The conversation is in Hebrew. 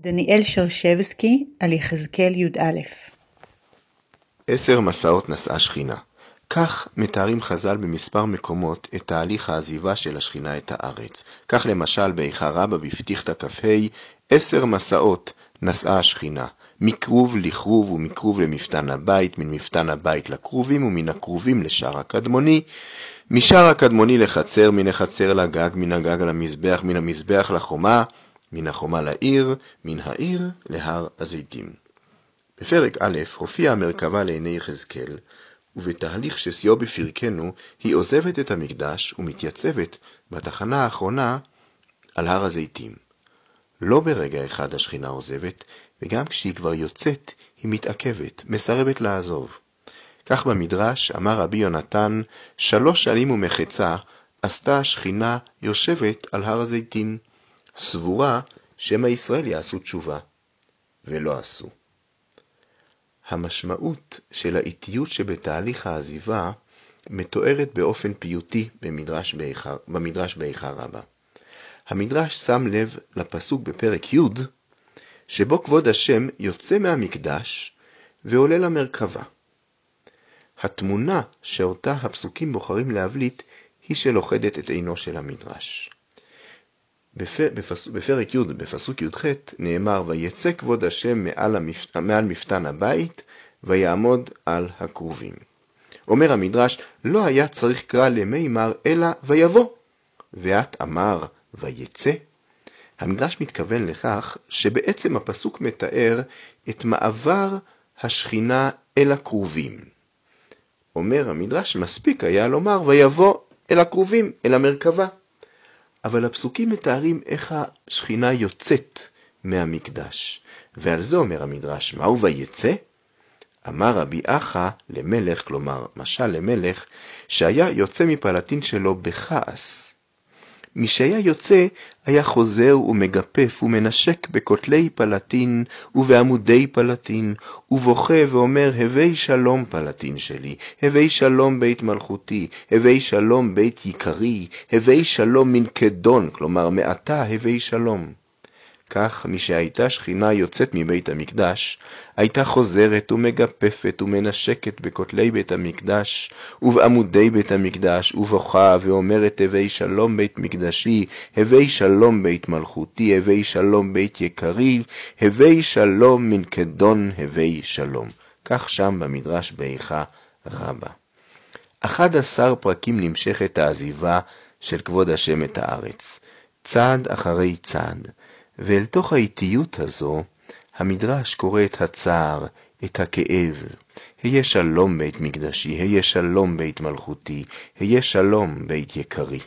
דניאל שרשבסקי על יחזקאל י"א עשר מסעות נשאה שכינה. כך מתארים חז"ל במספר מקומות את תהליך העזיבה של השכינה את הארץ. כך למשל באיכה רבה בפתיחתא כ"ה, עשר מסעות נשאה השכינה, מכרוב לכרוב ומכרוב למפתן הבית, מן מפתן הבית לכרובים ומן הכרובים לשער הקדמוני, משער הקדמוני לחצר, מן החצר לגג, מן הגג למזבח, מן המזבח לחומה, מן החומה לעיר, מן העיר להר הזיתים. בפרק א' הופיעה המרכבה לעיני יחזקאל, ובתהליך ששיאו בפרקנו, היא עוזבת את המקדש ומתייצבת בתחנה האחרונה על הר הזיתים. לא ברגע אחד השכינה עוזבת, וגם כשהיא כבר יוצאת, היא מתעכבת, מסרבת לעזוב. כך במדרש אמר רבי יונתן, שלוש שנים ומחצה עשתה השכינה יושבת על הר הזיתים. סבורה שמא ישראל יעשו תשובה, ולא עשו. המשמעות של האיטיות שבתהליך העזיבה מתוארת באופן פיוטי במדרש באיכה, במדרש רבה. המדרש שם לב לפסוק בפרק י', שבו כבוד השם יוצא מהמקדש ועולה למרכבה. התמונה שאותה הפסוקים בוחרים להבליט היא שלוכדת את עינו של המדרש. בפרק י', בפסוק י"ח, נאמר, ויצא כבוד השם מעל, המפ... מעל מפתן הבית, ויעמוד על הכרובים. אומר המדרש, לא היה צריך קרא למימר, אלא ויבוא. ואת אמר, ויצא? המדרש מתכוון לכך שבעצם הפסוק מתאר את מעבר השכינה אל הכרובים. אומר המדרש, מספיק היה לומר, ויבוא אל הכרובים, אל המרכבה. אבל הפסוקים מתארים איך השכינה יוצאת מהמקדש, ועל זה אומר המדרש, מהו ויצא? אמר רבי אחא למלך, כלומר משל למלך, שהיה יוצא מפלטין שלו בכעס. משהיה יוצא, היה חוזר ומגפף ומנשק בכותלי פלטין ובעמודי פלטין, ובוכה ואומר, הווי שלום פלטין שלי, הווי שלום בית מלכותי, הווי שלום בית יקרי, הווי שלום מן כדון, כלומר מעתה הווי שלום. כך משהייתה שכינה יוצאת מבית המקדש, הייתה חוזרת ומגפפת ומנשקת בכותלי בית המקדש, ובעמודי בית המקדש, ובוכה ואומרת הווי שלום בית מקדשי, הווי שלום בית מלכותי, הווי שלום בית יקרי, הווי שלום מן כדון הווי שלום. כך שם במדרש באיכה רבה. אחד עשר פרקים נמשכת העזיבה של כבוד השם את הארץ, צעד אחרי צעד. ואל תוך האיטיות הזו, המדרש קורא את הצער, את הכאב. היה שלום בית מקדשי, היה שלום בית מלכותי, היה שלום בית יקרי.